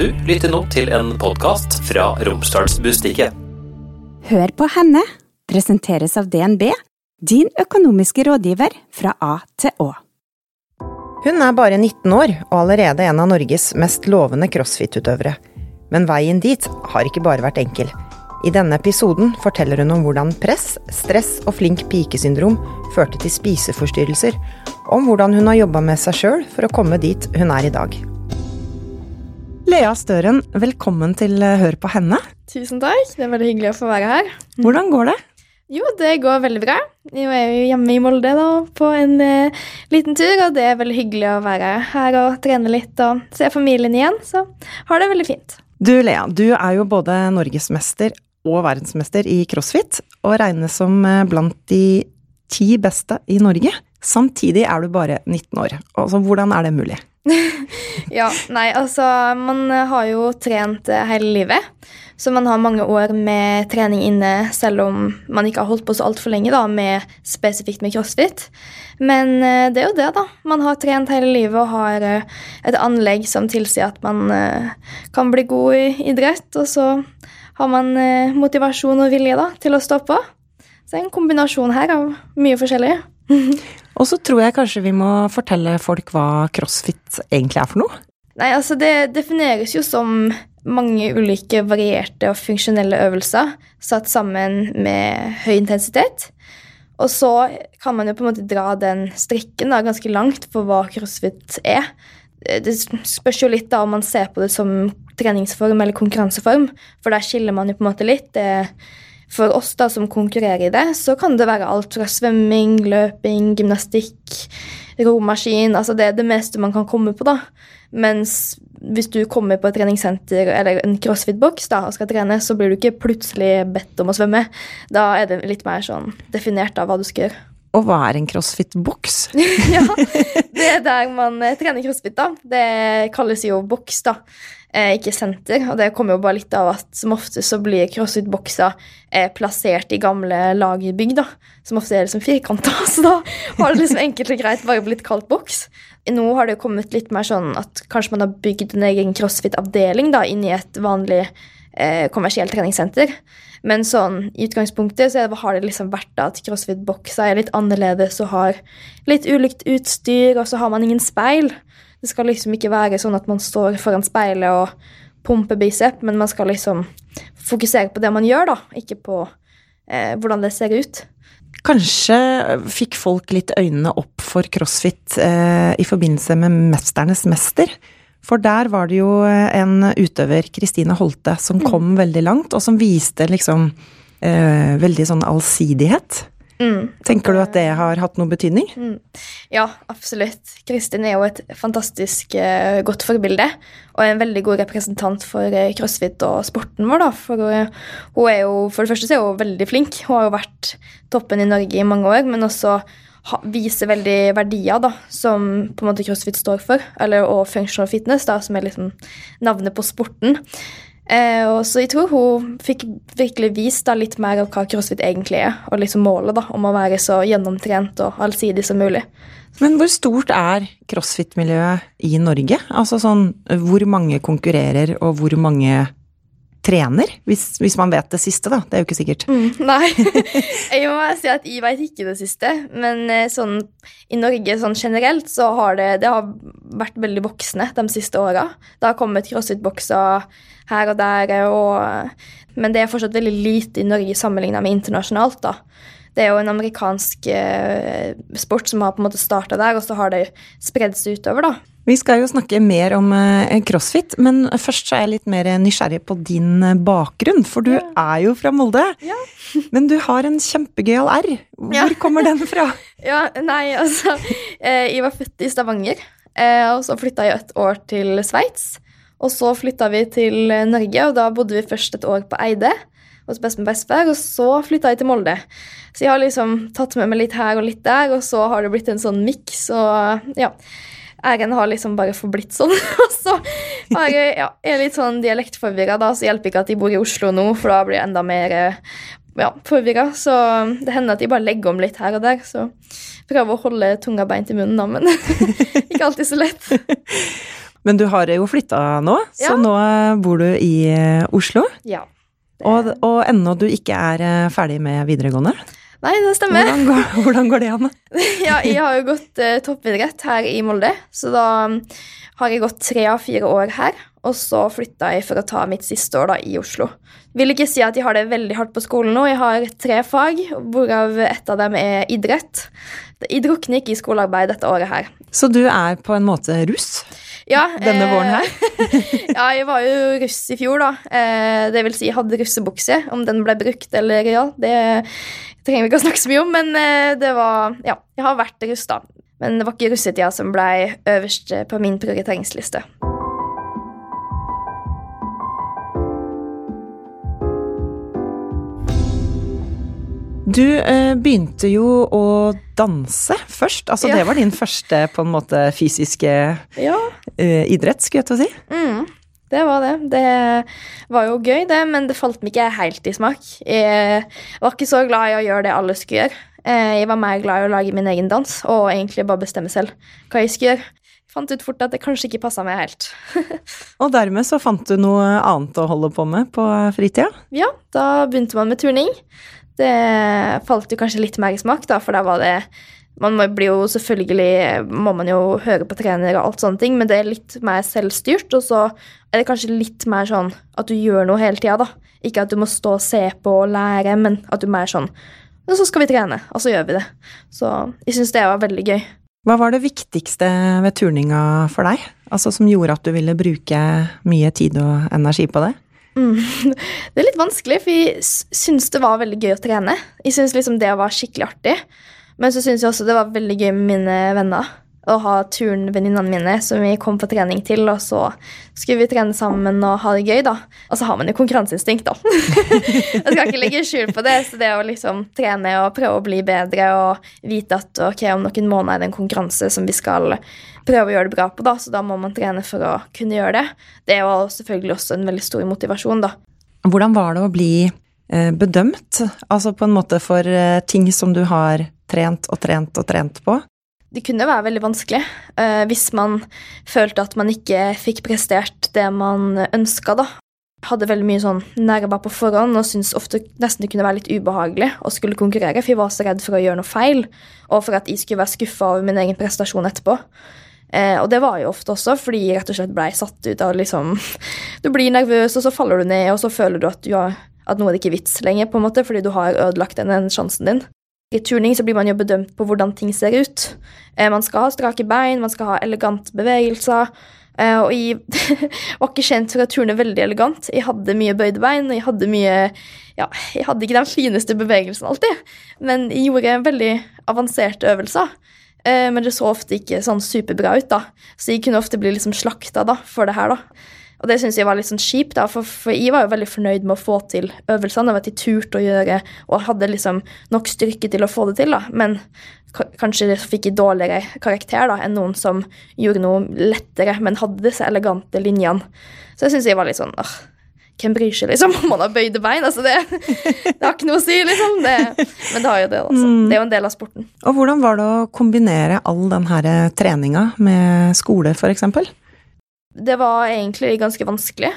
Du lytter nå til en podkast fra Romsdalsbustikket. Hør på henne presenteres av DNB, din økonomiske rådgiver fra A til Å. Hun er bare 19 år og allerede en av Norges mest lovende crossfit-utøvere. Men veien dit har ikke bare vært enkel. I denne episoden forteller hun om hvordan press, stress og flink pike-syndrom førte til spiseforstyrrelser, og om hvordan hun har jobba med seg sjøl for å komme dit hun er i dag. Lea Støren, velkommen til Hør på henne. Tusen takk. Det er veldig hyggelig å få være her. Hvordan går det? Jo, det går veldig bra. Jeg er jo hjemme i Molde da, på en eh, liten tur, og det er veldig hyggelig å være her og trene litt og se familien igjen. Så har det veldig fint. Du Lea, du er jo både norgesmester og verdensmester i crossfit, og regnes som eh, blant de ti beste i Norge. Samtidig er du bare 19 år. Altså, hvordan er det mulig? ja, nei, altså Man har jo trent eh, hele livet. Så man har mange år med trening inne, selv om man ikke har holdt på så altfor lenge da, med, spesifikt med crossfit. Men eh, det er jo det, da. Man har trent hele livet og har eh, et anlegg som tilsier at man kan bli god i idrett. Og så har man motivasjon og vilje da, til å stå på. Så det er en kombinasjon her av mye forskjellig. Og så tror jeg kanskje vi må fortelle folk hva crossfit egentlig er for noe? Nei, altså Det defineres jo som mange ulike varierte og funksjonelle øvelser satt sammen med høy intensitet. Og så kan man jo på en måte dra den strikken da, ganske langt for hva crossfit er. Det spørs jo litt da om man ser på det som treningsform eller konkurranseform, for der skiller man jo på en måte litt. Det for oss da som konkurrerer i det, så kan det være alt fra svømming, løping, gymnastikk, romaskin Altså det er det meste man kan komme på, da. Mens hvis du kommer på et treningssenter eller en crossfit-boks da, og skal trene, så blir du ikke plutselig bedt om å svømme. Da er det litt mer sånn definert av hva du skal gjøre. Og hva er en crossfit-boks? ja, det er der man trener crossfit, da. Det kalles jo boks, da eh, ikke senter. Og det kommer jo bare litt av at som ofte så blir crossfit-bokser eh, plassert i gamle lagerbygg, da. Som ofte er liksom firkanta, så da har det liksom enkelt og greit bare blitt kalt boks. Nå har det jo kommet litt mer sånn at kanskje man har bygd en egen crossfit-avdeling da, inn i et vanlig eh, kommersielt treningssenter. Men sånn, i utgangspunktet så har det liksom vært da, at crossfit-bokser er litt annerledes og har litt ulikt utstyr, og så har man ingen speil. Det skal liksom ikke være sånn at man står foran speilet og pumper bicep, men man skal liksom fokusere på det man gjør, da, ikke på eh, hvordan det ser ut. Kanskje fikk folk litt øynene opp for crossfit eh, i forbindelse med Mesternes mester? For der var det jo en utøver, Kristine Holte, som mm. kom mm. veldig langt, og som viste liksom eh, veldig sånn allsidighet. Mm. Tenker du at det har hatt noen betydning? Mm. Ja, absolutt. Kristin er jo et fantastisk uh, godt forbilde. Og en veldig god representant for uh, crossfit og sporten vår. Da. For uh, hun er jo, for det første så er hun veldig flink. Hun har jo vært toppen i Norge i mange år, men også ha, viser veldig verdier da, som på en måte crossfit står for. Eller, og functional fitness, da, som er liksom navnet på sporten. Eh, så jeg tror hun fikk virkelig vist da, litt mer av hva crossfit egentlig er, og liksom målet da, om å være så gjennomtrent og allsidig som mulig. Men hvor stort er crossfit-miljøet i Norge? Altså sånn, hvor mange konkurrerer, og hvor mange trener? Hvis, hvis, man vet det siste, da. Det er jo ikke sikkert. Mm, nei. jeg må bare si at jeg vet ikke det siste. Men eh, sånn i Norge sånn generelt så har det, det har vært veldig voksne de siste åra. Det har kommet crossfit-bokser her og der, og, men det er fortsatt veldig lite i Norge sammenligna med internasjonalt. da. Det er jo en amerikansk eh, sport som har på en måte starta der, og så har det spredd seg utover. da. Vi skal jo snakke mer om eh, crossfit, men først så er jeg litt mer nysgjerrig på din eh, bakgrunn. For du ja. er jo fra Molde. Ja. men du har en kjempegøyal R. Hvor ja. kommer den fra? ja, nei, altså eh, Jeg var født i Stavanger, og så flytta jeg et år til Sveits. Og så flytta vi til Norge, og da bodde vi først et år på Eide hos bestemor og og så flytta jeg til Molde. Så jeg har liksom tatt med meg litt her og litt der, og så har det blitt en sånn miks. Og ja, Æren har liksom bare forblitt sånn. Og så er jeg, ja, er litt sånn dialektforvirra, da, så hjelper ikke at de bor i Oslo nå, for da blir jeg enda mer ja, forvirra. Så det hender at de bare legger om litt her og der. Så prøver å holde tunga beint i munnen, da, men ikke alltid så lett. Men du har jo flytta nå, så Ja. nå bor du i eh, Oslo. Ja. Og, og ennå du ikke er eh, ferdig med videregående. Nei, det stemmer. Hvordan går, hvordan går det an? Ja, jeg har jo gått uh, toppidrett her i Molde, så da um, har jeg gått tre av fire år her. Og så flytta jeg for å ta mitt siste år da, i Oslo. Vil ikke si at jeg har det veldig hardt på skolen nå. Jeg har tre fag, hvorav ett av dem er idrett. Jeg drukner ikke i skolearbeid dette året her. Så du er på en måte russ Ja, denne eh, våren her? ja, jeg var jo russ i fjor, da. Eh, det vil si, jeg hadde russebukse. Om den ble brukt eller ja, det trenger vi ikke å snakke så mye om. Men eh, det var Ja, jeg har vært russ, da. Men det var ikke russetida som ble øverst på min prioriteringsliste. Du eh, begynte jo å danse først. Altså Ja. det var din første på en måte fysiske Ja, eh, idrett, skulle jeg til å si. mm, det var det. Det var jo gøy, det, men det falt meg ikke helt i smak. Jeg var ikke så glad i å gjøre det alle skulle gjøre. Eh, Jeg var mer glad i å lage min egen dans og egentlig bare bestemme selv hva jeg skulle gjøre. Jeg fant ut fort at det kanskje ikke passa meg helt. Og dermed så fant du noe annet å holde på med på fritida. Ja, da begynte man med turning. Det falt jo kanskje litt mer i smak, da, for da var det Man blir jo selvfølgelig Må man jo høre på trener og alt sånne ting, men det er litt mer selvstyrt, og så er det kanskje litt mer sånn at du gjør noe hele tida, da. Ikke at du må stå og se på og lære, men at du er mer sånn Og så skal vi trene, og så gjør vi det. Så jeg syns det var veldig gøy. Hva var det viktigste ved turninga for deg? Altså som gjorde at du ville bruke mye tid og energi på det? Mm. Det er litt vanskelig, for jeg syns det var veldig gøy å trene. Jeg syns liksom det var skikkelig artig. Men så syns jeg også det var veldig gøy med mine venner. Å ha turnvenninnene mine som vi kom på trening til, og så skulle vi trene sammen og ha det gøy, da. Og så har man jo konkurranseinstinkt, da. jeg skal ikke legge skjul på det. Så det å liksom trene og prøve å bli bedre og vite at ok, om noen måneder er det en konkurranse som vi skal prøve å gjøre det bra på, da, så da må man trene for å kunne gjøre det. Det jo selvfølgelig også en veldig stor motivasjon, da. Hvordan var det å bli eh, bedømt? Altså på en måte for eh, ting som du har trent og trent og trent på? Det kunne være veldig vanskelig uh, hvis man følte at man ikke fikk prestert det man ønska, da. Hadde veldig mye sånn nerver på forhånd og syntes ofte nesten det kunne være litt ubehagelig å skulle konkurrere, for jeg var så redd for å gjøre noe feil, og for at jeg skulle være skuffa over min egen prestasjon etterpå. Eh, og det var jo ofte også fordi jeg rett og slett blei satt ut av liksom Du blir nervøs, og så faller du ned, og så føler du at, du har, at noe er ikke vits lenger, på en måte, fordi du har ødelagt den, den sjansen din. I turning så blir man jo bedømt på hvordan ting ser ut. Eh, man skal ha strake bein, man skal ha elegante bevegelser. Eh, og jeg var ikke kjent for å turne veldig elegant. Jeg hadde mye bøyde bein, og jeg hadde mye Ja, jeg hadde ikke den fineste bevegelsen alltid, men jeg gjorde veldig avanserte øvelser. Eh, men det så ofte ikke sånn superbra ut, da. Så jeg kunne ofte bli liksom slakta da, for det her, da. Og det syns jeg var litt sånn kjipt, da, for, for jeg var jo veldig fornøyd med å få til øvelsene. og At jeg turte å gjøre og hadde liksom nok styrke til å få det til. da. Men ka- kanskje fikk jeg dårligere karakter da, enn noen som gjorde noe lettere, men hadde disse elegante linjene. Så jeg syns jeg var litt sånn åh, Hvem bryr seg liksom om man har bøyde bein? altså Det, det har ikke noe å si, liksom. Det, men det har jo det, altså. Det er jo en del av sporten. Og hvordan var det å kombinere all den her treninga med skole, eksempel? Det var egentlig ganske vanskelig.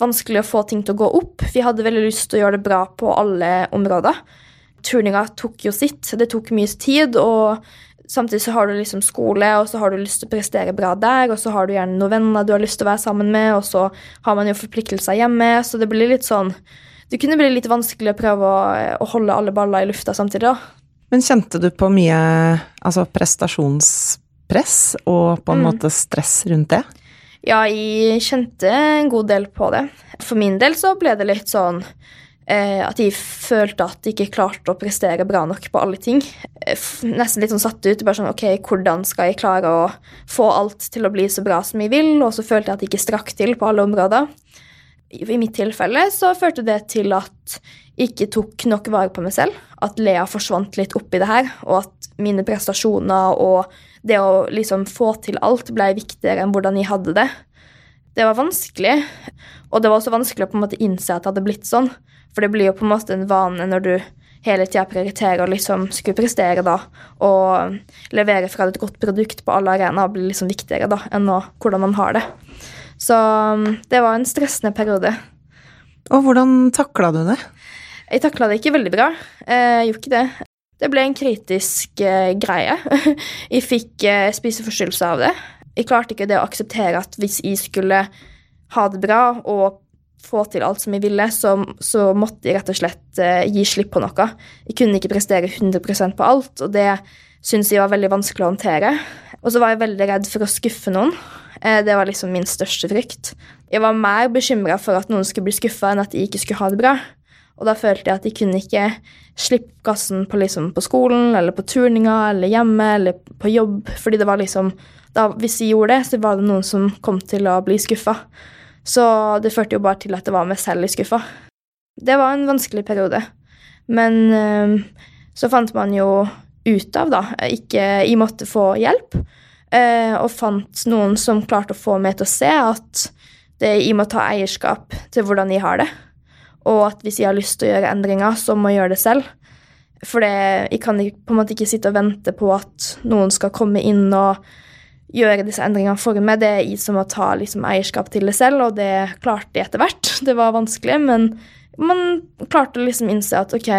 Vanskelig å få ting til å gå opp. Vi hadde veldig lyst til å gjøre det bra på alle områder. Turninga tok jo sitt. Det tok mye tid, og samtidig så har du liksom skole, og så har du lyst til å prestere bra der, og så har du gjerne noen venner du har lyst til å være sammen med, og så har man jo forpliktelser hjemme, så det blir litt sånn Det kunne bli litt vanskelig å prøve å, å holde alle baller i lufta samtidig, da. Men kjente du på mye altså prestasjonspress og på en Mm. måte stress rundt det? Ja, jeg kjente en god del på det. For min del så ble det litt sånn eh, at jeg følte at jeg ikke klarte å prestere bra nok på alle ting. Eh, Nesten litt sånn satt ut. bare sånn, ok, Hvordan skal jeg klare å få alt til å bli så bra som jeg vil? Og så følte jeg at jeg ikke strakk til på alle områder. I mitt tilfelle så førte det til at jeg ikke tok nok vare på meg selv. At Lea forsvant litt oppi det her, og at mine prestasjoner og det å liksom få til alt ble viktigere enn hvordan jeg hadde det. Det var vanskelig, og det var også vanskelig å på en måte innse at det hadde blitt sånn. For det blir jo på en måte en vane når du hele tida prioriterer å liksom skulle prestere da, og levere fra et godt produkt på alle arenaer blir liksom viktigere da, enn å, hvordan man har det. Så um, det var en stressende periode. Og hvordan takla du det? Jeg takla det ikke veldig bra. Eh, jeg gjorde ikke det. Det ble en kritisk eh, greie. jeg fikk eh, spiseforstyrrelse av det. Jeg klarte ikke det å akseptere at hvis jeg skulle ha det bra og få til alt som jeg ville, så, så måtte jeg rett og slett eh, gi slipp på noe. Jeg kunne ikke prestere 100% på alt, og det syntes jeg var veldig vanskelig å håndtere. Og så var jeg veldig redd for å skuffe noen. Eh, det var liksom min største frykt. Jeg var mer bekymra for at noen skulle bli skuffa, enn at jeg ikke skulle ha det bra. Og da følte jeg at de kunne ikke slippe gassen på, liksom, på skolen eller på turninga eller hjemme eller på jobb, fordi det var liksom da, Hvis de gjorde det, så var det noen som kom til å bli skuffa. Så det førte jo bare til at det var meg selv i skuffa. Det var en vanskelig periode. Men øh, så fant man jo ut av, da ikke, Jeg måtte få hjelp, øh, og fant noen som klarte å få meg til å se at det, jeg må ta eierskap til hvordan jeg har det. Og at hvis jeg har lyst til å gjøre endringer, så må jeg gjøre det selv. For det, jeg kan på en måte ikke sitte og vente på at noen skal komme inn og gjøre disse endringene for meg. Det er jeg som må ta liksom, eierskap til det selv, og det klarte jeg etter hvert. Det var vanskelig, men man klarte å liksom innse at ok,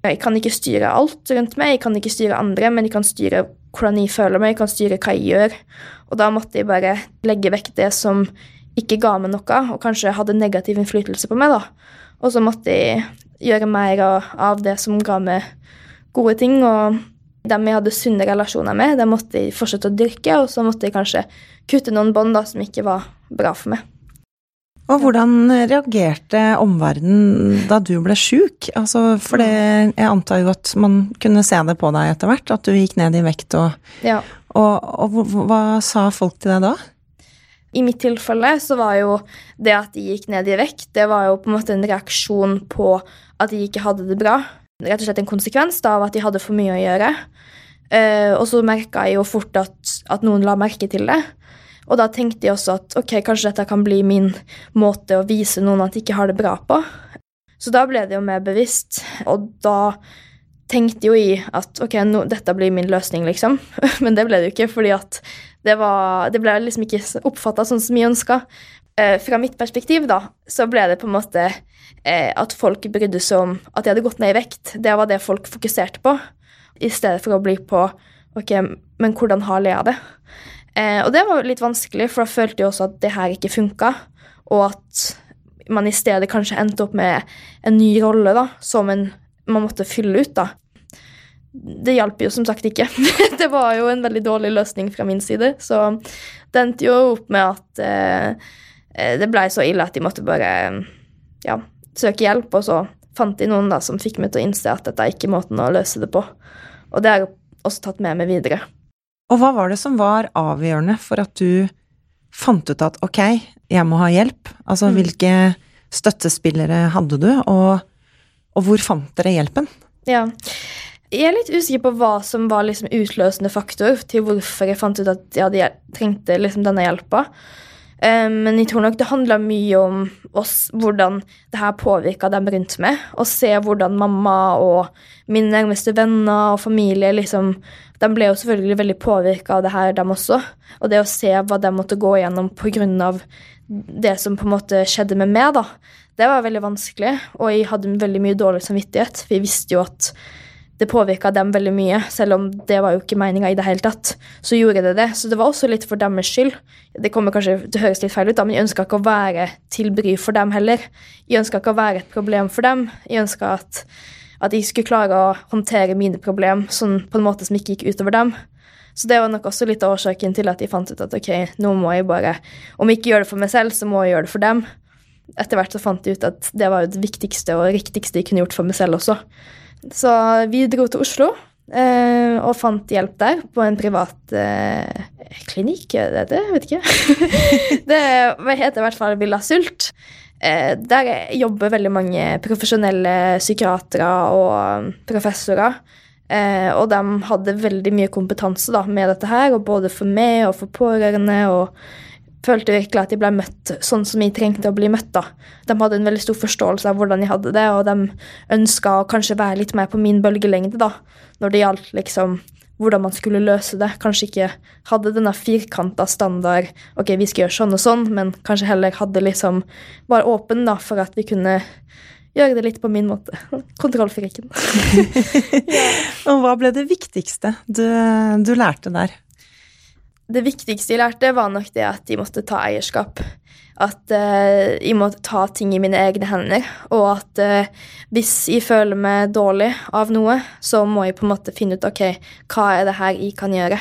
jeg kan ikke styre alt rundt meg, jeg kan ikke styre andre, men jeg kan styre hvordan jeg føler meg, jeg kan styre hva jeg gjør. Og da måtte jeg bare legge vekk det som ikke ga meg noe, og kanskje hadde negativ innflytelse på meg, da. Og så måtte jeg gjøre mer av det som ga meg gode ting, og dem jeg hadde sunne relasjoner med, dem måtte jeg fortsette å dyrke, og så måtte jeg kanskje kutte noen bånd som ikke var bra for meg. Og hvordan reagerte omverdenen da du ble sjuk? Altså, for det, jeg antar jo at man kunne se det på deg etter hvert, at du gikk ned i vekt og, ja. og, og, og hva sa folk til deg da? I mitt tilfelle så var jo det at de gikk ned i vekt, det var jo på en måte en reaksjon på at de ikke hadde det bra rett og slett en konsekvens da, av at de hadde for mye å gjøre. Uh, og så merka jeg jo fort at, at, noen la merke til det. Og da tenkte jeg også at ok, kanskje dette kan bli min måte å vise noen at de ikke har det bra på. Så da ble det jo mer bevisst, og da tenkte jo jeg at ok, no, dette blir min løsning, liksom. Men det ble det jo ikke, fordi at det, var, det ble liksom ikke oppfatta sånn som jeg ønska. Eh, fra mitt perspektiv, da, så ble det på en måte eh, at folk brydde seg om at de hadde gått ned i vekt. Det var det folk fokuserte på, i stedet for å bli på ok, men hvordan har Lea det? Eh, og det var litt vanskelig, for da følte jeg også at det her ikke funka, og at man i stedet kanskje endte opp med en ny rolle da, som en, man måtte fylle ut. da. Det hjalp jo som sagt ikke. det var jo en veldig dårlig løsning fra min side, så det endte jo opp med at eh, eh det blei så ille at de måtte bare ja, søke hjelp, og så fant de noen da som fikk meg til å innse at dette er ikke måten å løse det på. Og det har jeg også tatt med meg videre. Og hva var det som var avgjørende for at du fant ut at ok, jeg må ha hjelp? Altså mm. hvilke støttespillere hadde du, og, og, hvor fant dere hjelpen? Ja, jeg er litt usikker på hva som var liksom utløsende faktor til hvorfor jeg fant ut at jeg trengte liksom denne hjelpa. Um, men jeg tror nok det handla mye om oss, hvordan det her påvirka dem rundt meg. Å se hvordan mamma og mine nærmeste venner og familie liksom De ble jo selvfølgelig veldig påvirka av det her, dem også. Og det å se hva de måtte gå igjennom pga. det som på en måte skjedde med meg, da, det var veldig vanskelig. Og jeg hadde veldig mye dårlig samvittighet, jeg visste jo at det påvirka dem veldig mye, selv om det var jo ikke meninga i det hele tatt. Så gjorde det det. Så det var også litt for deres skyld. Det kommer kanskje til å høres litt feil ut, da, men jeg ønska ikke å være til bry for dem heller. Jeg ønska ikke å være et problem for dem. Jeg ønska at, at jeg skulle klare å håndtere mine problem sånn på en måte som ikke gikk utover dem. Så det var nok også litt av årsaken til at jeg fant ut at ok, nå må jeg bare Om jeg ikke gjør det for meg selv, så må jeg gjøre det for dem. Etter hvert så fant jeg ut at det var det viktigste og riktigste jeg kunne gjort for meg selv også. Så vi dro til Oslo eh, og fant hjelp der på en privat eh, klinikk. Det, det vet ikke. det heter i hvert fall Villa Sult. Eh, der jobber veldig mange profesjonelle psykiatere og professorer. Eh, og de hadde veldig mye kompetanse da, med dette her, og både for meg og for pårørende. og følte virkelig at de ble møtt sånn som jeg trengte å bli møtt. da. De hadde en veldig stor forståelse av hvordan jeg hadde det, og de ønska å kanskje være litt mer på min bølgelengde da, når det gjaldt liksom hvordan man skulle løse det. Kanskje ikke hadde denne firkanta standard ok, vi skal gjøre sånn og sånn, men kanskje heller hadde liksom var åpen da, for at vi kunne gjøre det litt på min måte. Kontrollfriken. ja. Og hva ble det viktigste du, du lærte der? Det viktigste jeg lærte, var nok det at jeg måtte ta eierskap. At uh, jeg måtte ta ting i mine egne hender. Og at uh, hvis jeg føler meg dårlig av noe, så må jeg på en måte finne ut ok, hva er det her jeg kan gjøre.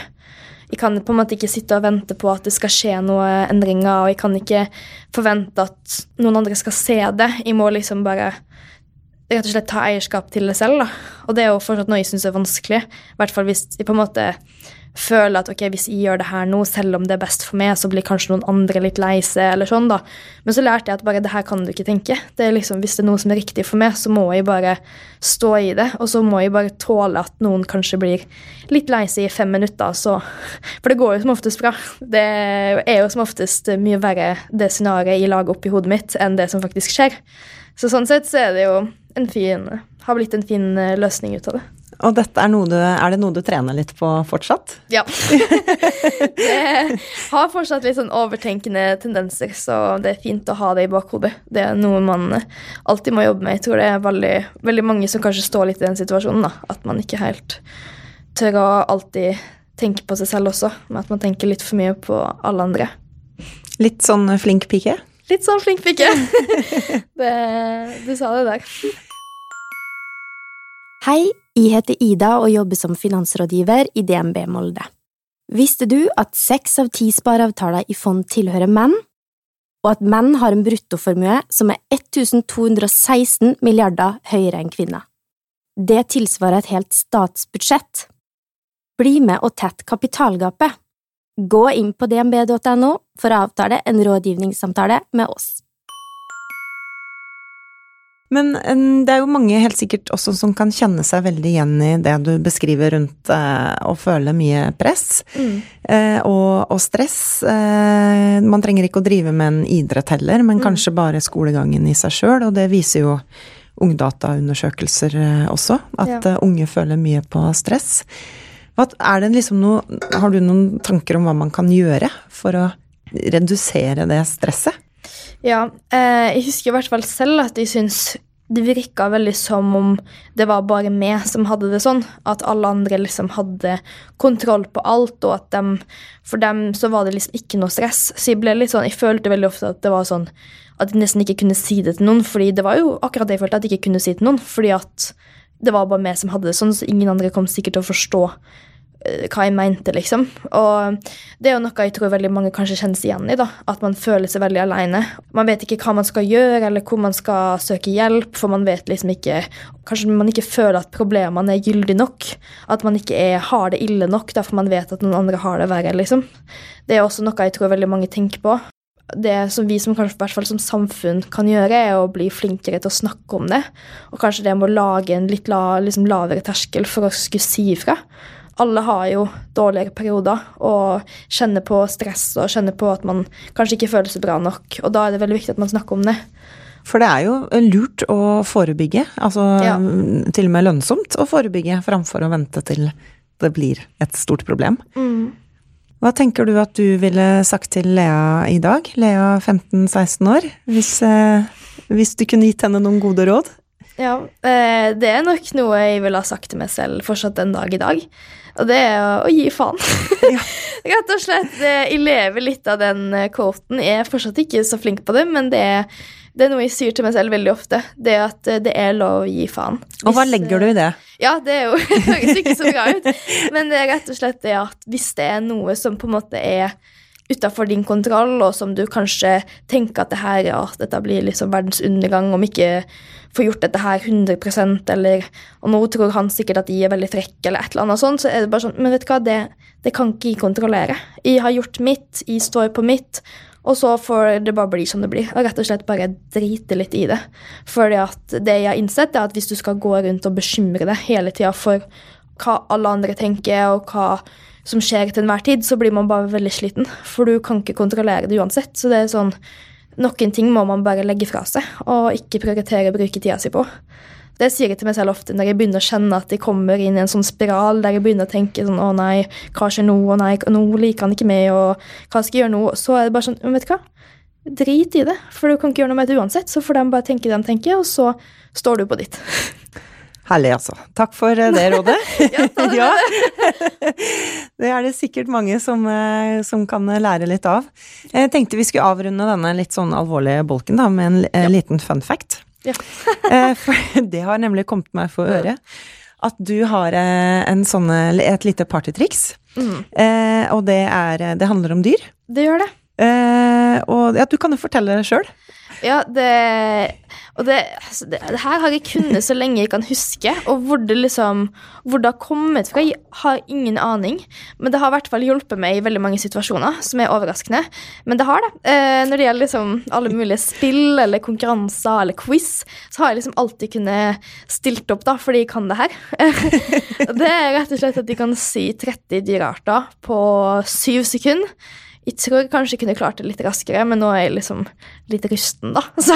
Jeg kan på en måte ikke sitte og vente på at det skal skje noen endringer, og jeg kan ikke forvente at noen andre skal se det. Jeg må liksom bare rett og slett ta eierskap til det selv. da. Og det er jo fortsatt noe jeg syns er vanskelig. I hvert fall hvis jeg på en måte føler at ok, hvis jeg gjør det her nå, selv om det er best for meg, så blir kanskje noen andre litt lei seg, eller sånn, da. Men så lærte jeg at bare det her kan du ikke tenke. Det er liksom, Hvis det er noe som er riktig for meg, så må jeg bare stå i det. Og så må jeg bare tåle at noen kanskje blir litt lei seg i fem minutter, så For det går jo som oftest bra. Det er jo som oftest mye verre det scenarioet jeg lager opp i hodet mitt, enn det som faktisk skjer. Så sånn sett så er det jo en fin Har blitt en fin løsning ut av det. Og dette er, noe du, er det noe du trener litt på fortsatt? Ja. jeg har fortsatt litt sånn overtenkende tendenser, så det er fint å ha det i bakhodet. Det er noe man alltid må jobbe med. Jeg tror det er veldig, veldig mange som kanskje står litt i den situasjonen, da. At man ikke helt tør å alltid tenke på seg selv også, men at man tenker litt for mye på alle andre. Litt sånn flink pike? Litt sånn flink pike. det, du sa det der. Hei, jeg heter Ida og jobber som finansrådgiver i DNB Molde. Visste du at seks av ti spareavtaler i fond tilhører menn, og at menn har en bruttoformue som er 1216 milliarder høyere enn kvinner? Det tilsvarer et helt statsbudsjett. Bli med og tett kapitalgapet. Gå inn på dnb.no for å avtale en rådgivningssamtale med oss. Men det er jo mange helt sikkert også som kan kjenne seg veldig igjen i det du beskriver rundt eh, å føle mye press mm. eh, og, og, stress. Eh, man trenger ikke å drive med en idrett heller, men mm. kanskje bare skolegangen i seg sjøl, og det viser jo ungdataundersøkelser eh, også, at ja. Eh, unge føler mye på stress. Det liksom noe, har du noen tanker om hva man kan gjøre for å redusere det stresset? Ja, eh, jeg husker i hvert fall selv at jeg syns det virka veldig som om det var bare meg som hadde det sånn. At alle andre liksom hadde kontroll på alt, og at dem, for dem så var det liksom ikke noe stress. Så jeg ble litt sånn, jeg følte veldig ofte at det var sånn at jeg nesten ikke kunne si det til noen. fordi det var jo akkurat det jeg følte, at jeg ikke kunne si det til noen. Fordi at det var bare meg som hadde det sånn, så ingen andre kom sikkert til å forstå hva jeg mente, liksom. Og det er jo noe jeg tror veldig mange kanskje kjenner seg igjen i. da, At man føler seg veldig alene. Man vet ikke hva man skal gjøre, eller hvor man skal søke hjelp, for man vet liksom ikke Kanskje man ikke føler at problemene er gyldige nok. At man ikke er, har det ille nok, da, for man vet at noen andre har det verre, liksom. Det er også noe jeg tror veldig mange tenker på. Det som vi som kanskje, hvert fall som samfunn kan gjøre, er å bli flinkere til å snakke om det. Og kanskje det med å lage en litt la, liksom lavere terskel for å skulle si ifra alle har jo dårligere perioder og kjenner på stress og kjenner på at man kanskje ikke føler seg bra nok. Og da er det veldig viktig at man snakker om det. For det er jo lurt å forebygge, altså ja. til og med lønnsomt å forebygge framfor å vente til det blir et stort problem. Mm. Hva tenker du at du ville sagt til Lea i dag, Lea 15-16 år, hvis, eh, hvis du kunne gitt henne noen gode råd? Ja, eh, det er nok noe jeg ville ha sagt til meg selv fortsatt den dag i dag. Og det er å, å gi faen. Ja. Rett og slett. Jeg lever litt av den eh, quoten. Jeg er fortsatt ikke så flink på det, men det er, det er noe jeg sier til meg selv veldig ofte. Det at eh, det er lov å gi faen. Hvis, og hva legger du i det? Ja, det er jo høres ikke så bra ut. Men det er rett og slett det at hvis det er noe som på en måte er utafor din kontroll, og som du kanskje tenker at det her, ja, dette blir liksom verdens undergang om ikke får gjort dette her 100% eller Og nå tror han sikkert at de er veldig frekke, eller et eller annet sånt, så er det bare sånn Men vet du hva, det, det kan ikke jeg kontrollere. Jeg har gjort mitt, jeg står på mitt, og så får det bare bli som det blir. Og rett og slett bare drite litt i det. At det jeg har innsett, er at hvis du skal gå rundt og bekymre deg hele tida for hva alle andre tenker, og hva som skjer til enhver tid, så blir man bare veldig sliten. For du kan ikke kontrollere det uansett. Så det er sånn Noen ting må man bare legge fra seg og ikke prioritere å bruke tida si på. Det sier jeg til meg selv ofte når jeg begynner å kjenne at jeg kommer inn i en sånn spiral der jeg begynner å tenke sånn Å nei, hva skjer nå? Å nei, nå liker han ikke meg, og hva skal jeg gjøre nå? Så er det bare sånn Vet du hva? Drit i det, for du kan ikke gjøre noe med det uansett. Så får de bare tenke det de tenker, og så står du på ditt. Herlig, altså. Takk for eh, det rådet. Ja, det Ja. Det er det sikkert mange som, eh, som kan lære litt av. Jeg tenkte vi skulle avrunde denne litt sånn alvorlige bolken da, med en ja. liten fun fact. Ja. Eh, For det har nemlig kommet meg for øre at du har eh, en sånne, et lite partytriks. Mm. Eh, og det, er, det handler om dyr. Det gjør det. Eh, og ja, du kan jo fortelle det sjøl. Ja, det Og det, altså det, det her har jeg kunnet så lenge jeg kan huske, og hvor det liksom Hvor det har kommet fra, jeg har ingen aning. Men det har i hvert fall hjulpet meg i veldig mange situasjoner, som er overraskende. Men det har det. Eh, når det gjelder liksom alle mulige spill eller konkurranser eller quiz, så har jeg liksom alltid kunnet stilt opp, da, fordi jeg kan det her. det er rett og slett at de kan si 30 dyrearter på syv sekunder. Jeg tror jeg kanskje kunne klart det litt raskere, men nå er jeg liksom litt rusten, da. Så,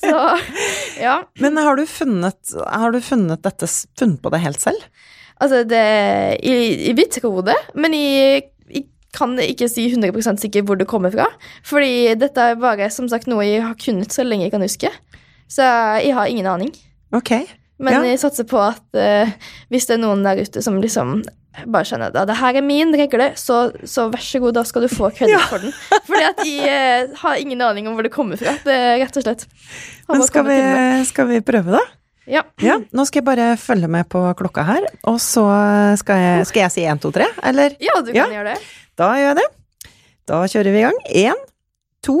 så ja. Men har du funnet, har du funnet dette funnet på det helt selv? Altså, det Jeg, jeg vil tro det, men jeg, jeg kan ikke si 100 sikkert hvor det kommer fra. Fordi dette er bare som sagt noe jeg har kunnet så lenge jeg kan huske. Så jeg har ingen aning. Ok. Men Ja. jeg satser på at uh, hvis det er noen der ute som liksom bare skjønner det. det her er min regle, så, så vær så god, da skal du få kreditt Ja. for den. Fordi at jeg eh, har ingen aning om hvor det kommer fra. Det rett og slett. Men skal vi, skal vi prøve, da? Ja. Ja, nå skal jeg bare følge med på klokka her, og så skal jeg, skal jeg si én, to, tre, eller? ja, du kan Ja. gjøre det. Da gjør jeg det. Da kjører vi i gang. Én, to,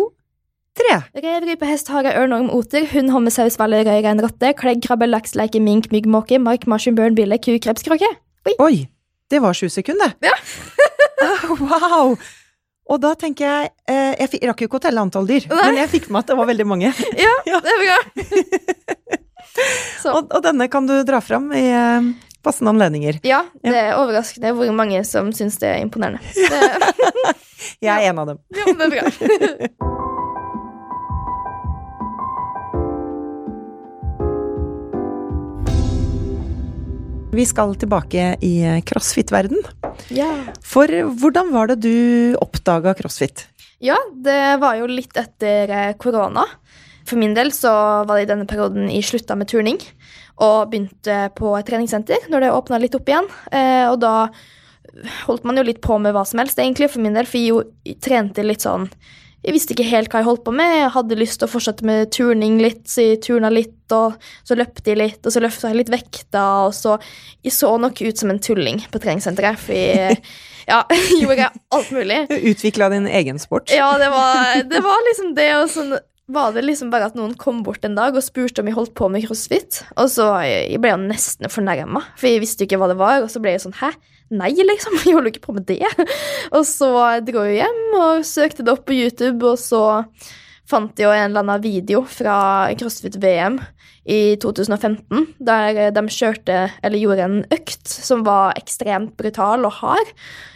tre. Rev, rype, hest, hare, ørnorm, oter, hund, homme, saus, valle, røy, rein, rotte, klegg, krabbe, laks, leike, mink, mygg, måke, mark, marsvin, bjørn, bille, ku, kreps, kråke. Oi, det var sju sekunder. Ja. Ah, wow! Og da tenker jeg eh, Jeg fikk, rakk jo ikke å telle antall dyr, Nei. men jeg fikk med at det var veldig mange. Ja, Ja. det bra. Så. Og, og denne kan du dra fram i eh, passende anledninger. Ja, det er overraskende hvor mange som syns det er imponerende. Det, Jeg er en av dem. ja, det er bra. Vi skal tilbake i crossfit-verden. Ja. For hvordan var det du oppdaga crossfit? Ja, det var jo litt etter eh, korona. For min del så var det i denne perioden jeg slutta med turning og begynte på et treningssenter når det åpna litt opp igjen. Eh, og da holdt man jo litt på med hva som helst, egentlig, for min del. For jeg jo trente litt sånn Jeg visste ikke helt hva jeg holdt på med. Jeg hadde lyst til å fortsette med turning litt, så jeg turna litt, og så løpte jeg litt, og så løfta jeg litt vekta, og så Jeg så nok ut som en tulling på treningssenteret, for jeg ja, gjorde alt mulig. Utvikla din egen sport? Ja, det var, det var liksom det, og sånn var det liksom bare at noen kom bort en dag og spurte om jeg holdt på med crossfit. Og så jeg ble jeg nesten fornærma, for jeg visste jo ikke hva det var. Og så ble jeg sånn Hæ? Nei, liksom. Jeg holder ikke på med det. Og så dro jeg hjem og søkte det opp på YouTube, og så fant jeg jo en eller annen video fra CrossFit-VM i 2015, der de kjørte, eller gjorde en økt som var ekstremt brutal og hard,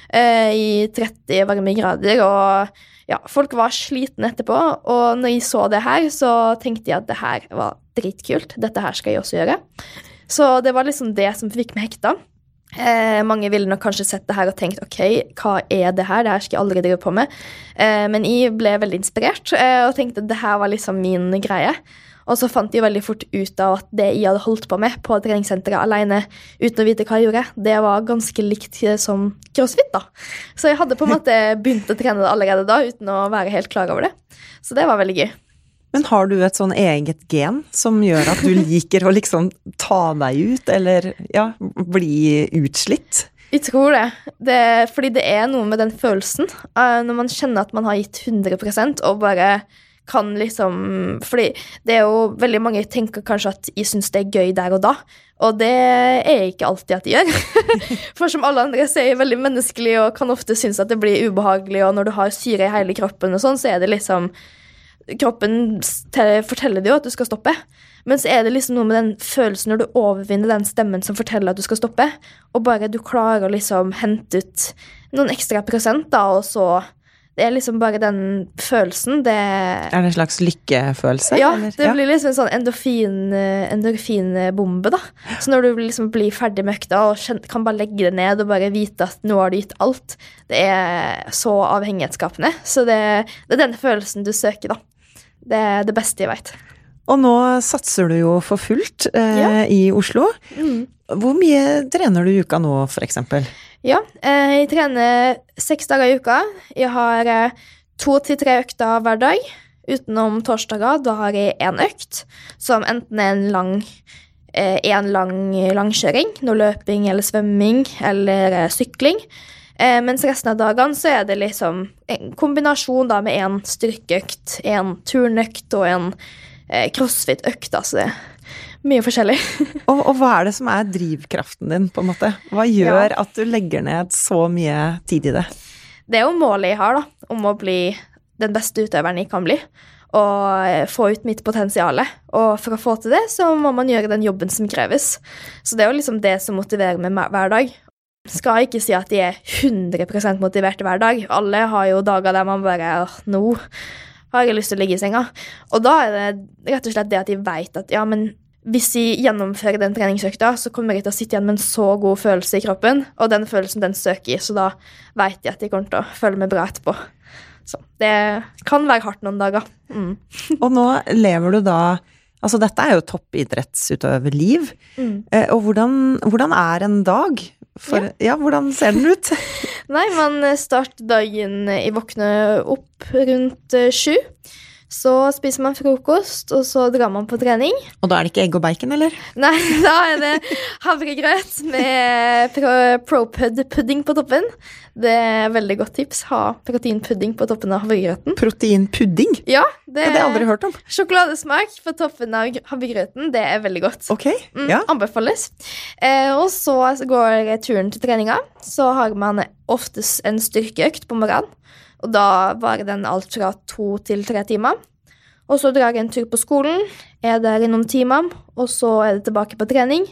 eh, i 30 varme grader. og ja, folk var slitne etterpå, og når jeg så det her, så tenkte jeg at det her var dritkult. Dette her skal jeg også gjøre. Så det var liksom det som fikk meg hekta. Eh, mange ville nok kanskje sett det her og tenkt ok, hva er det her? Det her skal jeg aldri drive på med. Eh, men jeg ble veldig inspirert eh, og tenkte at det her var liksom min greie. Og så fant jeg veldig fort ut av at det jeg hadde holdt på med på treningssenteret alene, uten å vite hva jeg gjorde, det var ganske likt som crossfit. da. Så jeg hadde på en måte begynt å trene det allerede da, uten å være helt klar over det. Så det var veldig gøy. Men har du et sånn eget gen som gjør at du liker å liksom ta deg ut, eller ja, bli utslitt? Jeg tror det. det. Fordi det er noe med den følelsen. eh, når man kjenner at man har gitt 100% og bare kan liksom Fordi det er jo veldig mange tenker kanskje at jeg syns det er gøy der og da. Og det er ikke alltid at de gjør. For som alle andre så er jeg veldig menneskelig og kan ofte synes at det blir ubehagelig, og når du har syre i hele kroppen og sånn, så er det liksom kroppen forteller det jo at du skal stoppe. Men så er det liksom noe med den følelsen når du overvinner den stemmen som forteller at du skal stoppe, og bare du klarer å liksom hente ut noen ekstra prosent, da, og så Det er liksom bare den følelsen. Det Er det en slags lykkefølelse? Ja, eller? det blir liksom en sånn endorfin, endorfinbombe, da. Så når du liksom blir ferdig med økta og kan bare legge det ned og bare vite at nå har du gitt alt, det er så avhengighetsskapende. Så det, det er den følelsen du søker, da. Det er det beste jeg veit. Og nå satser du jo for fullt eh, Ja. i Oslo. Mm. Hvor mye trener du i uka nå, eksempel? Ja, eh, jeg trener seks dager i uka. Jeg har eh, to til tre økter hver dag. Utenom torsdager, da har jeg én økt, som enten er en lang eh, en lang langkjøring, noe løping eller svømming eller eh, sykling. Eh, mens resten av dagene så er det liksom en kombinasjon da med en styrkeøkt, en turnøkt og en eh, crossfit-økt. Altså det mye forskjellig. Og, og hva er det som er drivkraften din, på en måte? Hva gjør at du legger ned så mye tid i det? Det er jo målet jeg har, da, om å bli den beste utøveren jeg kan bli. Og eh, få ut mitt potensial. Og for å få til det, så må man gjøre den jobben som kreves. Så det er jo liksom det som motiverer meg hver dag. Skal ikke si at de er 100% motiverte hver dag. Alle har jo dager der man bare «Åh, Nå har jeg lyst til å ligge i senga. Og da er det rett og slett det at de vet at ja, men hvis de gjennomfører den treningsøkta, så kommer de til å sitte igjen med en så god følelse i kroppen, og den følelsen den søker i, så da vet de at de kommer til å føle meg bra etterpå. Så det kan være hardt noen dager. Mm. Og nå lever du da Altså, dette er jo toppidrettsutøverliv. Mm. Eh, og hvordan, hvordan er en dag? For, ja. hvordan ser den ut? Nei, man starter dagen i våkne opp rundt sju. sju. Så spiser man frokost, og så drar man på trening. Og da er det ikke egg og bacon, eller? Nei, da er det havregrøt med pro- ProPud-pudding på toppen. Det er et veldig godt tips. Ha proteinpudding på toppen av havregrøten. Proteinpudding? Ja, det Det har jeg aldri hørt om. Sjokoladesmak på toppen av havregrøten. Det er veldig godt. Ok, Mm, ja. Anbefales. Eh, og så går turen til treninga. Så har man oftest en styrkeøkt på morgenen. Og da varer den alt fra to til tre timer. Og så drar jeg en tur på skolen, er der i noen timer, og så er det tilbake på trening.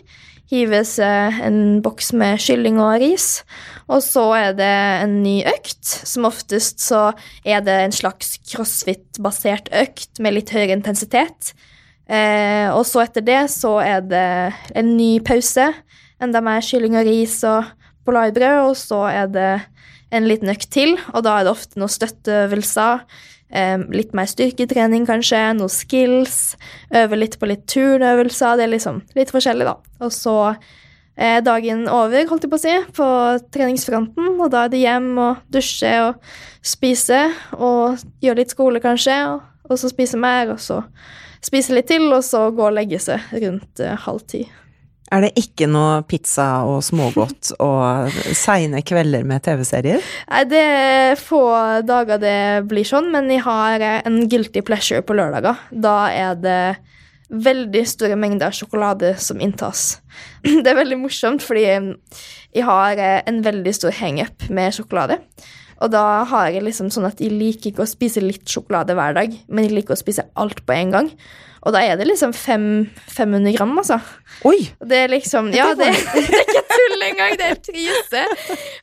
Hives eh, en boks med kylling og ris. Og så er det en ny økt. Som oftest så er det en slags crossfit-basert økt med litt høyere intensitet. Eh, og så etter det så er det en ny pause. Enda mer kylling og ris og polarbrød. Og så er det en liten økt til, og da er det ofte noen støtteøvelser. Eh, litt mer styrketrening, kanskje. Noen skills. Øve litt på litt turnøvelser. Det er liksom litt forskjellig, da. Og så er dagen over, holdt jeg på å si, på treningsfronten. Og da er det hjem og dusje og spise og gjøre litt skole, kanskje. Og, og så spise mer, og så spise litt til, og så gå og legge seg rundt eh, halv ti. Er det ikke noe pizza og smågodt og seine kvelder med TV-serier? Nei, det er få dager det blir sånn, men jeg har en guilty pleasure på lørdager. Da er det veldig store mengder sjokolade som inntas. Det er veldig morsomt, fordi jeg har en veldig stor hangup med sjokolade. Og da har jeg liksom sånn at jeg liker ikke å spise litt sjokolade hver dag, men jeg liker å spise alt på en gang. Og da er det liksom fem, 500 gram, altså. Oi! Det er liksom Ja, det, det er ikke tull engang. Det er krise.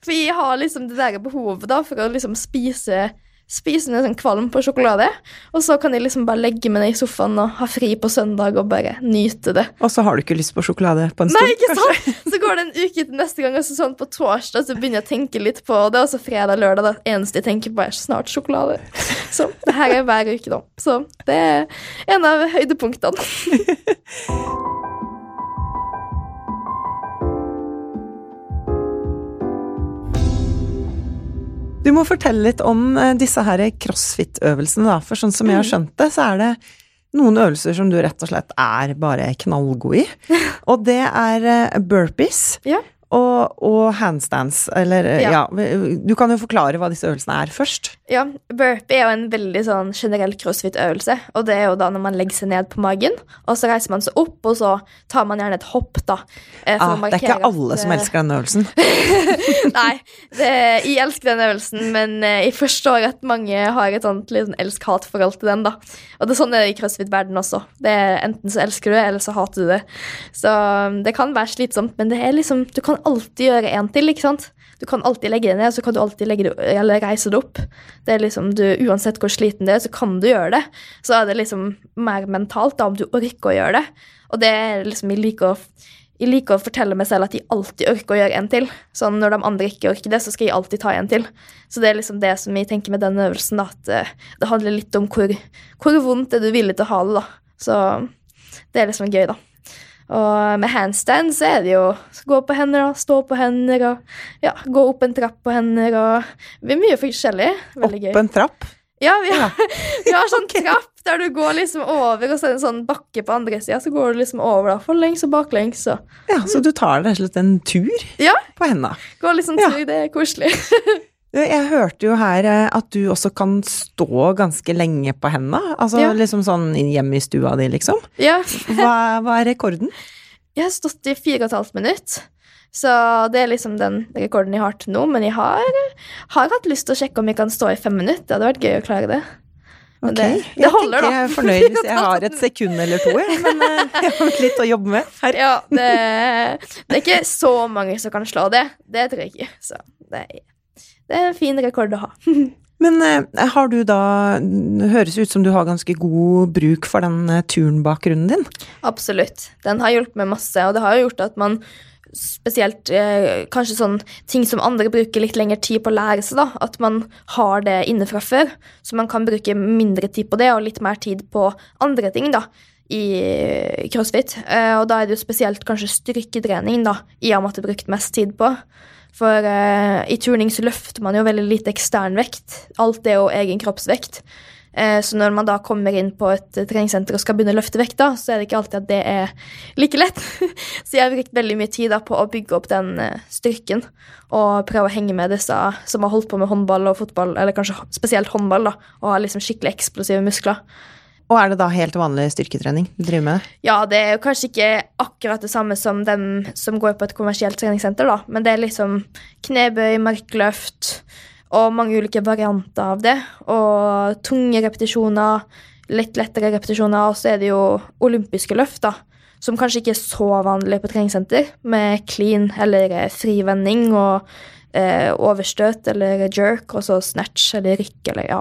For jeg har liksom det der behovet da for å liksom spise Spise en sånn kvalm på sjokolade. Og så kan jeg liksom bare legge meg ned i sofaen og ha fri på søndag og bare nyte det. Og så har du ikke lyst på sjokolade på en stund? Nei, ikke sant? Så går det en uke til neste gang, og så sånn på torsdag så begynner jeg å tenke litt på det, og så fredag, lørdag, det eneste jeg tenker på, er snart sjokolade. Så det her er hver uke, da. Så det er en av høydepunktene. Du må fortelle litt om eh, disse her crossfit-øvelsene, da. For sånn som jeg har skjønt det, så er det noen øvelser som du rett og slett er bare knallgod i. Og det er eh, burpees. Ja. Og, og handstands, eller ja. Ja. Du kan jo forklare hva disse øvelsene er først. Ja, burpee er jo en veldig sånn generell crossfit-øvelse. Og det er jo da når man legger seg ned på magen, og så reiser man seg opp, og så tar man gjerne et hopp, da. eh, Ah, det er ikke alle at, som eh, elsker denne øvelsen. Nei, det, jeg elsker den øvelsen, men eh, jeg forstår at mange har et sånt litt sånn elsk-hat-forhold til den. da. Og det er sånn det er i crossfit-verden også. Det er Enten så elsker du det, eller så hater du det. Så um, det kan være slitsomt, men det er liksom, du kan alltid gjøre en til. ikke sant? Du kan alltid legge det ned, så kan du alltid legge det, eller reise det opp. Det er liksom, du, Uansett hvor sliten du er, så kan du gjøre det. Så er det liksom mer mentalt da, om du orker å gjøre det. Og det er liksom, jeg liker å jeg liker å fortelle meg selv at jeg alltid orker å gjøre en til. Sånn Når de andre ikke orker det, så skal jeg alltid ta en til. Så det er liksom det som jeg tenker med den øvelsen. Da, at eh, Det handler litt om hvor, hvor vondt er du villig til å ha det. da. Så det er liksom gøy, da. Og med handstand så er det jo gå på hender og stå på hender og ja, gå opp en trapp på hender og Det er mye forskjellig. Veldig gøy. Opp en trapp. Ja, vi har, vi har sånn trapp der du går liksom over, og så er det en sånn bakke på andre sida. Så går du liksom over da, forlengs og baklengs. Og Ja, Så du tar rett og slett en tur Ja. på henda. går liksom Ja. Det er koselig. Jeg hørte jo her eh, at du også kan stå ganske lenge på henda. Altså Ja. liksom sånn hjemme i stua di, liksom. Ja. Hva, hva er rekorden? Jeg har stått i fire og et halvt minutt. Så det er liksom den rekorden jeg har til nå. Men jeg har, har hatt lyst til å sjekke om jeg kan stå i fem minutter. Det hadde vært gøy å klare det. Men Ok, det, jeg det holder, da. jeg er fornøyd hvis jeg har et sekund eller to, jeg. Men eh, jeg har litt å jobbe med her. Ja, det, det er ikke så mange som kan slå det. Det tror jeg ikke. Så det, er- det er en fin rekord å ha. Men eh, har du da høres ut som du har ganske god bruk for den eh, turnbakgrunnen din. Absolutt. Den har hjulpet meg masse, og det har jo gjort at man spesielt eh, kanskje sånn ting som andre bruker litt lengre tid på å lære seg, da. At man har det inne fra før, så man kan bruke mindre tid på det og litt mer tid på andre ting, da. I crossfit. Eh, og da er det jo spesielt kanskje styrketrening, da, i og med at det er brukt mest tid på. For eh, i turning så løfter man jo veldig lite ekstern vekt. Alt er jo egen kroppsvekt. Eh, Så når man da kommer inn på et eh, treningssenter og skal begynne å løfte vekt, da, så er det ikke alltid at det er like lett. så jeg har brukt veldig mye tid da på å bygge opp den eh, styrken og prøve å henge med disse som har holdt på med håndball og fotball, eller kanskje spesielt håndball, da, og har liksom skikkelig eksplosive muskler. Og er det da helt vanlig styrketrening du driver med? Ja, det er jo kanskje ikke akkurat det samme som dem som går på et kommersielt treningssenter, da, men det er liksom knebøy, markløft og mange ulike varianter av det. Og tunge repetisjoner, litt lettere repetisjoner, og så er det jo olympiske løft, da. Som kanskje ikke er så vanlig på treningssenter, med clean eller frivending og eh, overstøt eller jerk, og så snatch eller rykk eller ja.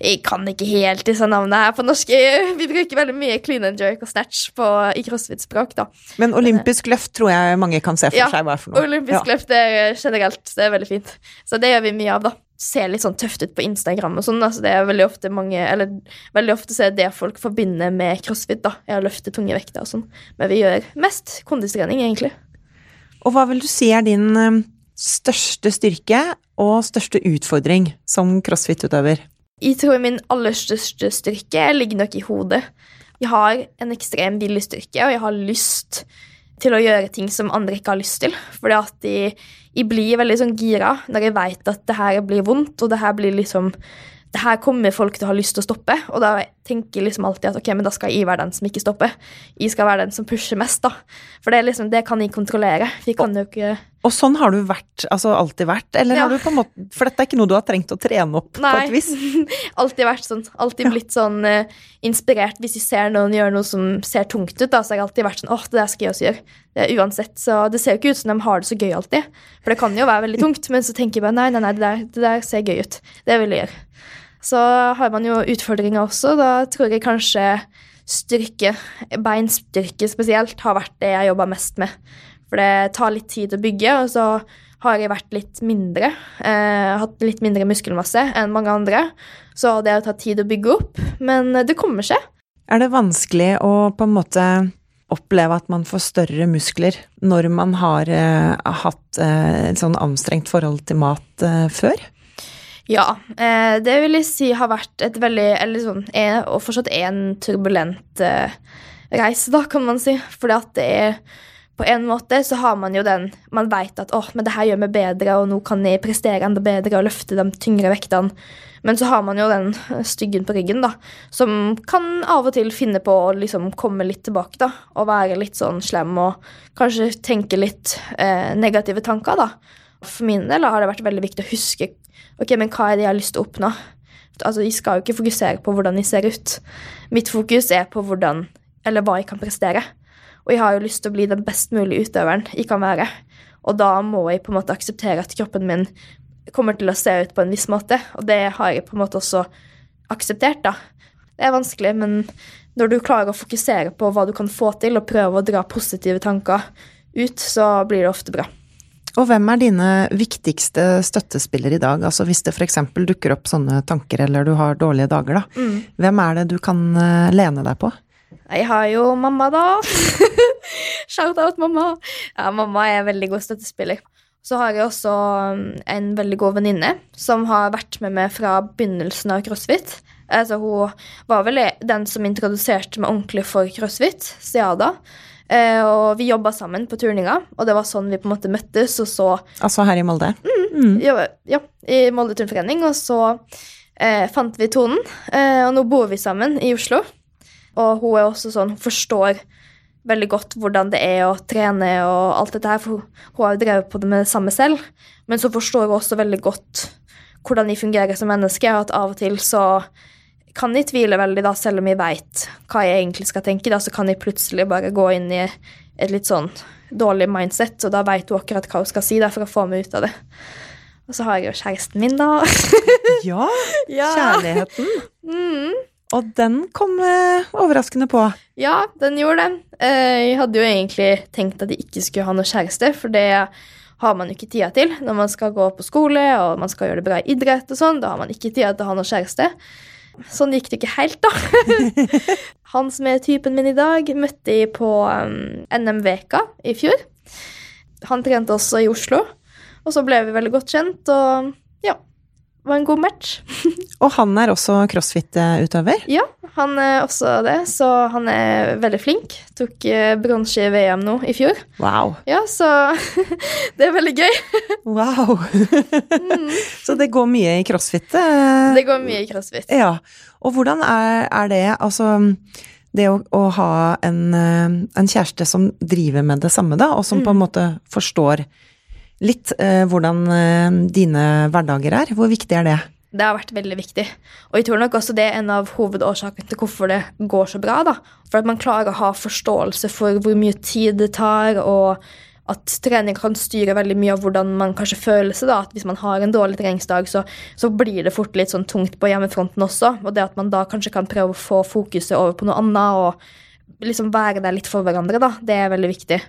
Jeg kan ikke helt disse navnene her på norsk. Vi bruker veldig mye clean and jerk og snatch på, i crossfit-språk, da. Men olympisk løft tror jeg mange kan se for Ja, seg hva er for noe. Olympisk løft er generelt det er veldig fint. Så det gjør vi mye av, da. Ser litt sånn tøft ut på Instagram og sånn. Altså det er veldig ofte mange Eller veldig ofte så er det folk forbinder med crossfit, da. Er å løfte tunge vekter og sånn. Men vi gjør mest kondistrening, egentlig. Og hva vil du si er din eh, største styrke og største utfordring som crossfit-utøver? Jeg tror min aller største styrke ligger nok i hodet. Jeg har en ekstrem viljestyrke, og jeg har lyst til å gjøre ting som andre ikke har lyst til. Fordi at jeg, jeg blir veldig sånn gira når jeg vet at det her blir vondt, og det her blir liksom det her kommer folk til å ha lyst til å stoppe, og da tenker liksom alltid at ok, men da skal jeg være den som ikke stopper. Jeg skal være den som pusher mest, da. For det, liksom, det kan jeg kontrollere. Vi kan jo ikke Og sånn har du vært, altså alltid vært? Eller Ja. har du på en måte For dette er ikke noe du har trengt å trene opp på Nei. et vis? alltid vært sånn. Alltid blitt sånn uh, inspirert hvis jeg ser noen gjøre noe som ser tungt ut. da, Så har jeg alltid vært sånn åh, det der skal jeg også gjøre. Det uansett, så Det ser jo ikke ut som de har det så gøy alltid. For det kan jo være veldig tungt, men så tenker jeg bare nei, nei, nei, det der, det der ser gøy ut. Det vil jeg gjøre. Så har man jo utfordringer også. Da tror jeg kanskje styrke, beinstyrke spesielt, har vært det jeg jobba mest med. For det tar litt tid å bygge, og så har jeg vært litt mindre. Eh, hatt litt mindre muskelmasse enn mange andre. Så det har tatt tid å bygge opp, men det kommer seg. Er det vanskelig å på en måte oppleve at man får større muskler når man har eh, hatt eh, et sånn anstrengt forhold til mat eh, før? Ja, eh, det vil jeg si har vært et veldig Eller sånn, er, og fortsatt er en turbulent eh, reise, da, kan man si. Fordi at det er på en måte så har man jo den Man vet at åh, men det her gjør meg bedre, og nå kan jeg prestere enda bedre og løfte de tyngre vektene. Men så har man jo den styggen på ryggen, da, som kan av og til finne på å liksom komme litt tilbake, da, og være litt sånn slem og kanskje tenke litt eh, negative tanker, da. For min del har det vært veldig viktig å huske ok, men hva er det jeg har lyst til å oppnå. Altså, Jeg skal jo ikke fokusere på hvordan jeg ser ut. Mitt fokus er på hvordan, eller hva jeg kan prestere. Og jeg har jo lyst til å bli den best mulige utøveren jeg kan være. Og da må jeg på en måte akseptere at kroppen min kommer til å se ut på en viss måte. Og det har jeg på en måte også akseptert, da. Det er vanskelig, men når du klarer å fokusere på hva du kan få til, og prøve å dra positive tanker ut, så blir det ofte bra. Og hvem er dine viktigste støttespillere i dag? Altså hvis det f.eks. dukker opp sånne tanker, eller du har dårlige dager, da. Mm. Hvem er det du kan eh, lene deg på? Jeg har jo mamma, da. Shout-out mamma. Ja, mamma er en veldig god støttespiller. Så har jeg også um, en veldig god venninne som har vært med meg fra begynnelsen av crossfit. Altså, hun var vel den som introduserte meg ordentlig for crossfit, Siada. Eh, og vi jobba sammen på turninga, og det var sånn vi på en måte møttes. Og så Altså her i Molde? ja, ja, i Molde turnforening, og så eh, fant vi tonen. Eh, og nå bor vi sammen i Oslo. Og hun er også sånn, hun forstår veldig godt hvordan det er å trene og alt dette her, for hun, har jo drevet på det med det samme selv. Men så forstår hun også veldig godt hvordan de fungerer som menneske, og at av og til så kan jeg tvile veldig, da, selv om jeg veit hva jeg egentlig skal tenke. Da, så kan jeg plutselig bare gå inn i et litt sånn dårlig mindset, og da veit hun akkurat hva hun skal si da, for å få meg ut av det. Og så har jeg jo kjæresten min, da. Ja! Ja. Kjærligheten. Mm. Og den kom eh, overraskende på. Ja, den gjorde det. Eh, Jeg hadde jo egentlig tenkt at jeg ikke skulle ha noe kjæreste, for det har man jo ikke tida til når man skal gå på skole og man skal gjøre det bra i idrett og sånn. Da har man ikke tida til å ha noe kjæreste. Sånn gikk det ikke helt, da. Han som er typen min i dag, møtte jeg på um, NM-veka i fjor. Han trente også i Oslo, og så ble vi veldig godt kjent, og ja, var en god match. Og han er også crossfit-utøver. Ja, han er også det, så han er veldig flink. Tok eh, bronse i VM nå i fjor. Wow. Ja, så det er veldig gøy. Wow. Så det går mye i crossfit. eh, Det går mye i crossfit. Ja. Og hvordan er, er det, altså det å, å ha en, eh, en kjæreste som driver med det samme, da, og som på en måte forstår litt eh, hvordan eh, dine hverdager er, hvor viktig er det? Det har vært veldig viktig. Og jeg tror nok også det er en av hovedårsakene til hvorfor det går så bra. da. For at man klarer å ha forståelse for hvor mye tid det tar, og at trening kan styre veldig mye av hvordan man kanskje føler seg. da, at Hvis man har en dårlig treningsdag, så, så blir det fort litt sånn tungt på hjemmefronten også. Og det at man da kanskje kan prøve å få fokuset over på noe annet og liksom være der litt for hverandre, da, det er veldig viktig.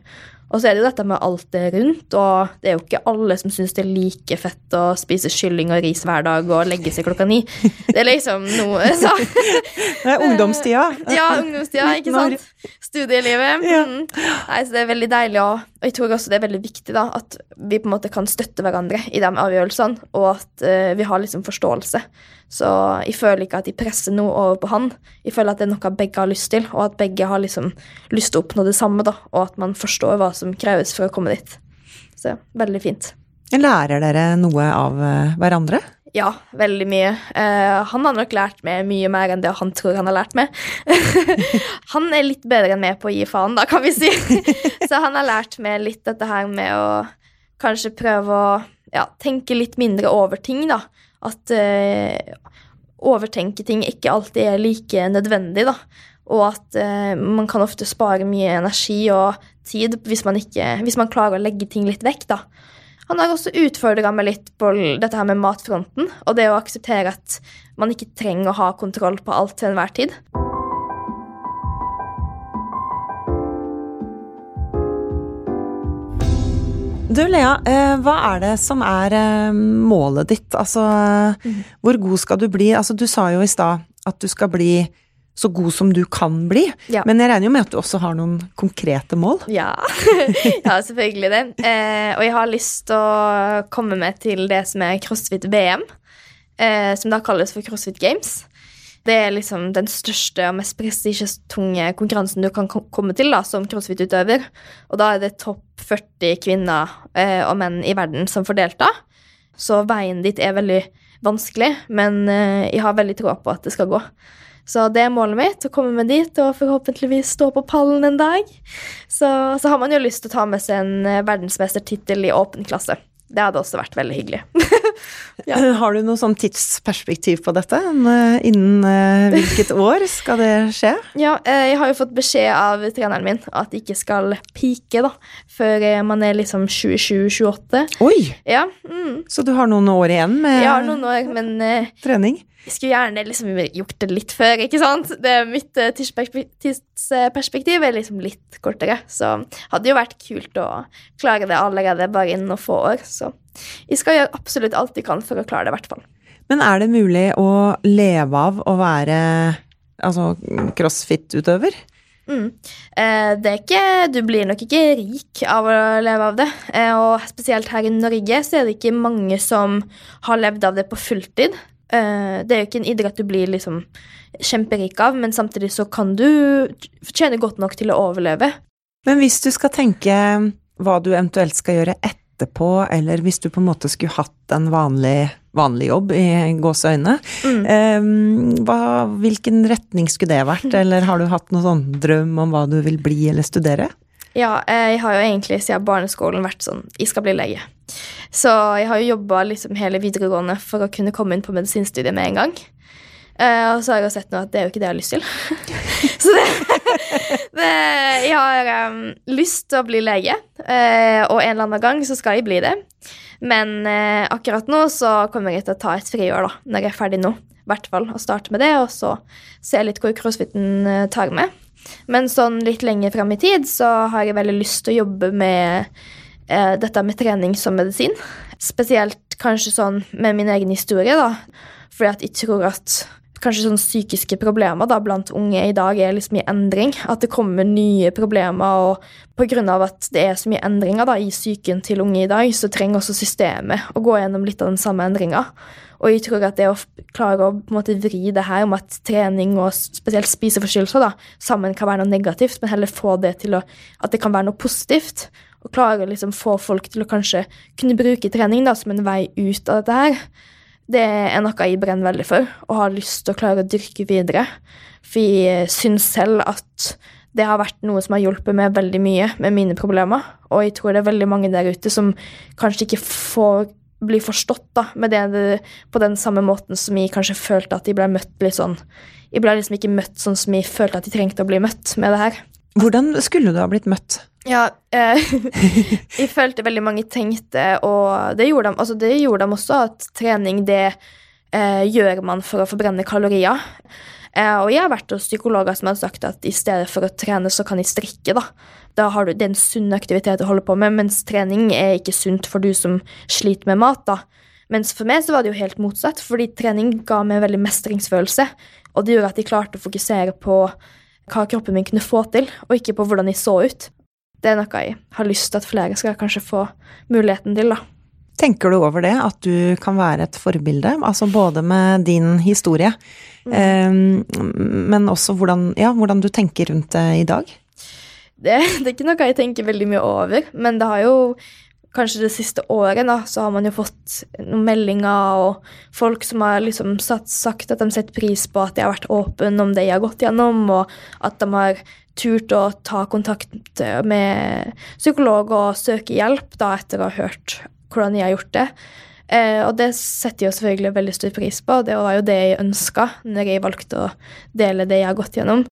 Og så er det jo dette med alt det rundt, og det er jo ikke alle som syns det er like fett å spise kylling og ris hver dag og legge seg klokka ni. Det er liksom noe så. Det er ungdomstida. Ja, ungdomstida, ikke sant? Studielivet. Ja. Mm. Nei, så det er veldig deilig, og, og jeg tror også det er veldig viktig da, at vi på en måte kan støtte hverandre i de avgjørelsene, og at eh, vi har liksom forståelse. Så jeg føler ikke at jeg presser noe over på han. Jeg føler at det er noe begge har lyst til, og at begge har liksom lyst til å oppnå det samme, da, og at man forstår hva som kreves for å komme dit. Så veldig fint. Lærer dere noe av eh, hverandre? Ja, veldig mye. Uh, han har nok lært meg mye mer enn det han tror han har lært meg. han er litt bedre enn meg på å gi faen, da, kan vi si. Så han har lært meg litt dette her med å kanskje prøve å ja, tenke litt mindre over ting, da. At eh, overtenke ting ikke alltid er like nødvendig, da. Og at eh, man kan ofte spare mye energi og tid hvis man, ikke, hvis man klarer å legge ting litt vekk, da. Han har også utfordra meg litt på dette her med matfronten, og det å akseptere at man ikke trenger å ha kontroll på alt til enhver tid. Du Lea, eh, hva er det som er eh, målet ditt? Altså, hvor god skal du bli? Altså, du sa jo i stad at du skal bli så god som du kan bli, Ja. men jeg regner jo med at du også har noen konkrete mål? Ja, ja selvfølgelig det. Eh, og jeg har lyst til å komme med til det som er CrossFit VM, eh, som da kalles for CrossFit Games. Det er liksom den største og mest prestisjetunge konkurransen du kan komme til da, som crossfit-utøver. Og da er det topp 40 kvinner eh, og menn i verden som får delta. Så veien dit er veldig vanskelig, men eh, jeg har veldig tro på at det skal gå. Så det er målet mitt, å komme meg dit og forhåpentligvis stå på pallen en dag. Så, så har man jo lyst til å ta med seg en eh, verdensmestertittel i åpen klasse. Det hadde også vært veldig hyggelig. Ja. Har du noe sånn tidsperspektiv på dette? Eh, Innen eh, hvilket år skal det skje? Ja, eh, jeg har jo fått beskjed av treneren min at jeg ikke skal da, før eh, man er liksom 27-28. Oi! Ja, mm. Så du har noen år igjen med jeg har noen år, men eh, trening? Jeg skulle gjerne liksom gjort det litt før, ikke sant? Det, mitt eh, tidsperspektiv, er liksom litt kortere, så hadde jo vært kult å klare det allerede bare innen noen få år. Så vi skal gjøre absolutt alt vi kan for å klare det, i hvert fall. Men er det mulig å leve av å være altså crossfit-utøver? Mm. Eh, det er ikke, du blir nok ikke rik av å leve av det. Eh, og spesielt her i Norge så er det ikke mange som har levd av det på fulltid. Eh, det er jo ikke en idrett du blir liksom kjemperik av, men samtidig så kan du tjene godt nok til å overleve. Men hvis du skal tenke hva du eventuelt skal gjøre etterpå, eller hvis du på en måte skulle hatt en vanlig, vanlig jobb i gåseøyne, Mm. eh, hva, hvilken retning skulle det vært, eller har du hatt noen sånn drøm om hva du vil bli eller studere? Ja, eh, jeg har jo egentlig siden barneskolen vært sånn Jeg skal bli lege. Så jeg har jo jobba liksom hele videregående for å kunne komme inn på medisinstudiet med en gang. Uh, og så har jeg jo sett nå at det er jo ikke det jeg har lyst til. så det, det Jeg har um, lyst til å bli lege, uh, og en eller annen gang så skal jeg bli det. Men uh, akkurat nå så kommer jeg til å ta et friår, da, når jeg er ferdig nå. I hvert fall å starte med det, og så se litt hvor crossfiten tar meg. Men sånn litt lenger fram i tid så har jeg veldig lyst til å jobbe med eh, dette med trening som medisin. Spesielt kanskje sånn med min egen historie, da. Fordi at jeg tror at kanskje sånn psykiske problemer da, blant unge i dag er liksom i endring. At det kommer nye problemer, og av at det er så mye endringer da, i psyken til unge i dag, så trenger også systemet å gå gjennom litt av den samme endringa. Og jeg tror at det å klare å på en måte vri det her om at trening og spesielt spiseforstyrrelser da, sammen kan være noe negativt, men heller få det til å, at det kan være noe positivt, og klare å liksom få folk til å kanskje kunne bruke trening da, som en vei ut av dette her, det er noe jeg brenner veldig for, og har lyst til å klare å dyrke videre. For jeg syns selv at det har vært noe som har hjulpet meg veldig mye med mine problemer. Og jeg tror det er veldig mange der ute som kanskje ikke får bli forstått da, med det, det på den samme måten som jeg kanskje følte at de ble møtt litt sånn Jeg ble liksom ikke møtt sånn som jeg følte at de trengte å bli møtt med det her. Hvordan skulle du ha blitt møtt? Ja, eh, jeg følte veldig mange tenkte, og det gjorde de, altså det gjorde de også, at trening det eh, gjør man for å forbrenne kalorier. Eh, og jeg har vært hos psykologer som har sagt at i stedet for å trene, så kan jeg strikke. Da Da har du, Det er en sunn aktivitet å holde på med, mens trening er ikke sunt for du som sliter med mat. da. Mens for meg så var det jo helt motsatt, fordi trening ga meg en veldig mestringsfølelse. Og det gjorde at jeg klarte å fokusere på hva kroppen min kunne få til, og ikke på hvordan jeg så ut. Det er noe jeg har lyst til at flere skal kanskje få muligheten til. da. Tenker du over det, at du kan være et forbilde, altså både med din historie, eh, men også hvordan, ja, hvordan du tenker rundt det i dag? Det, det er ikke noe jeg tenker veldig mye over, men det har jo kanskje det siste året da, så har man jo fått noen meldinger og folk som har liksom satt, sagt at de setter pris på at jeg har vært åpen om det jeg har gått gjennom, og at de har turt å ta kontakt med psykolog og søke hjelp da, etter å ha hørt hvordan jeg har gjort det. Eh, og det setter jeg selvfølgelig veldig stor pris på, og det var jo det jeg ønska når jeg valgte å dele det jeg har gått gjennom.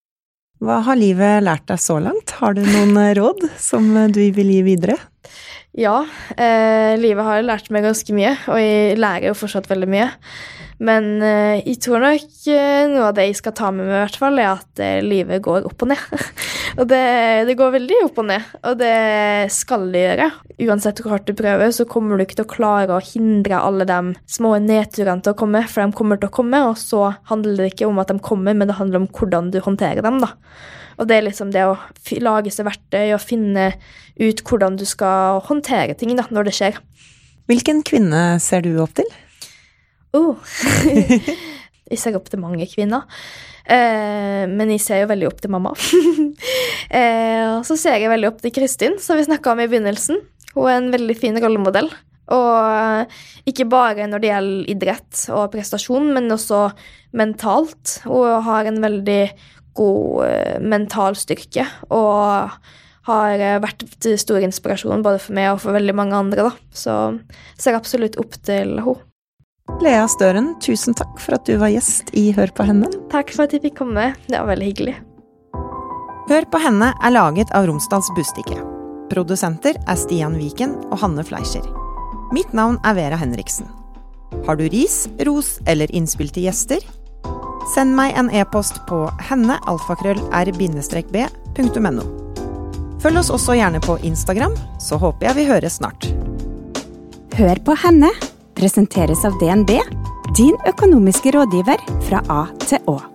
Hva har livet lært deg så langt? Har du noen eh, råd som eh, du vil gi videre? Ja, eh, livet har lært meg ganske mye, og jeg lærer jo fortsatt veldig mye. Men eh, jeg tror nok eh, noe av det jeg skal ta med meg, i hvert fall, er at eh, livet går opp og ned. og det, det går veldig opp og ned, og det skal det gjøre. Uansett hvor hardt du prøver, så kommer du ikke til å klare å hindre alle de små nedturene til å komme, for de kommer til å komme, og så handler det ikke om at de kommer, men det handler om hvordan du håndterer dem, da. Og det er liksom det å lage seg verktøy og finne ut hvordan du skal håndtere ting da, når det skjer. Hvilken kvinne ser du opp til? Oh. jeg ser opp til mange kvinner. Eh, men jeg ser jo veldig opp til mamma. eh, og så ser jeg veldig opp til Kristin, som vi snakka om i begynnelsen. Hun er en veldig fin rollemodell. Og eh, ikke bare når det gjelder idrett og prestasjon, men også mentalt. Hun har en veldig god uh, mental styrke og har uh, vært til stor inspirasjon både for meg og for veldig mange andre. Da. Så ser absolutt opp til henne. Lea Støren, tusen takk for at du var gjest i Hør på henne. Takk for at jeg fikk komme. Det var veldig hyggelig. Hør på henne er laget av Romsdals Bustikke. Produsenter er Stian Viken og Hanne Fleischer. Mitt navn er Vera Henriksen. Har du ris, ros eller innspill til gjester? Send meg en e-post på henne-r-b.no. Følg oss også gjerne på Instagram, så håper jeg vi høres snart. Hør på henne presenteres av DNB, din økonomiske rådgiver fra A til Å.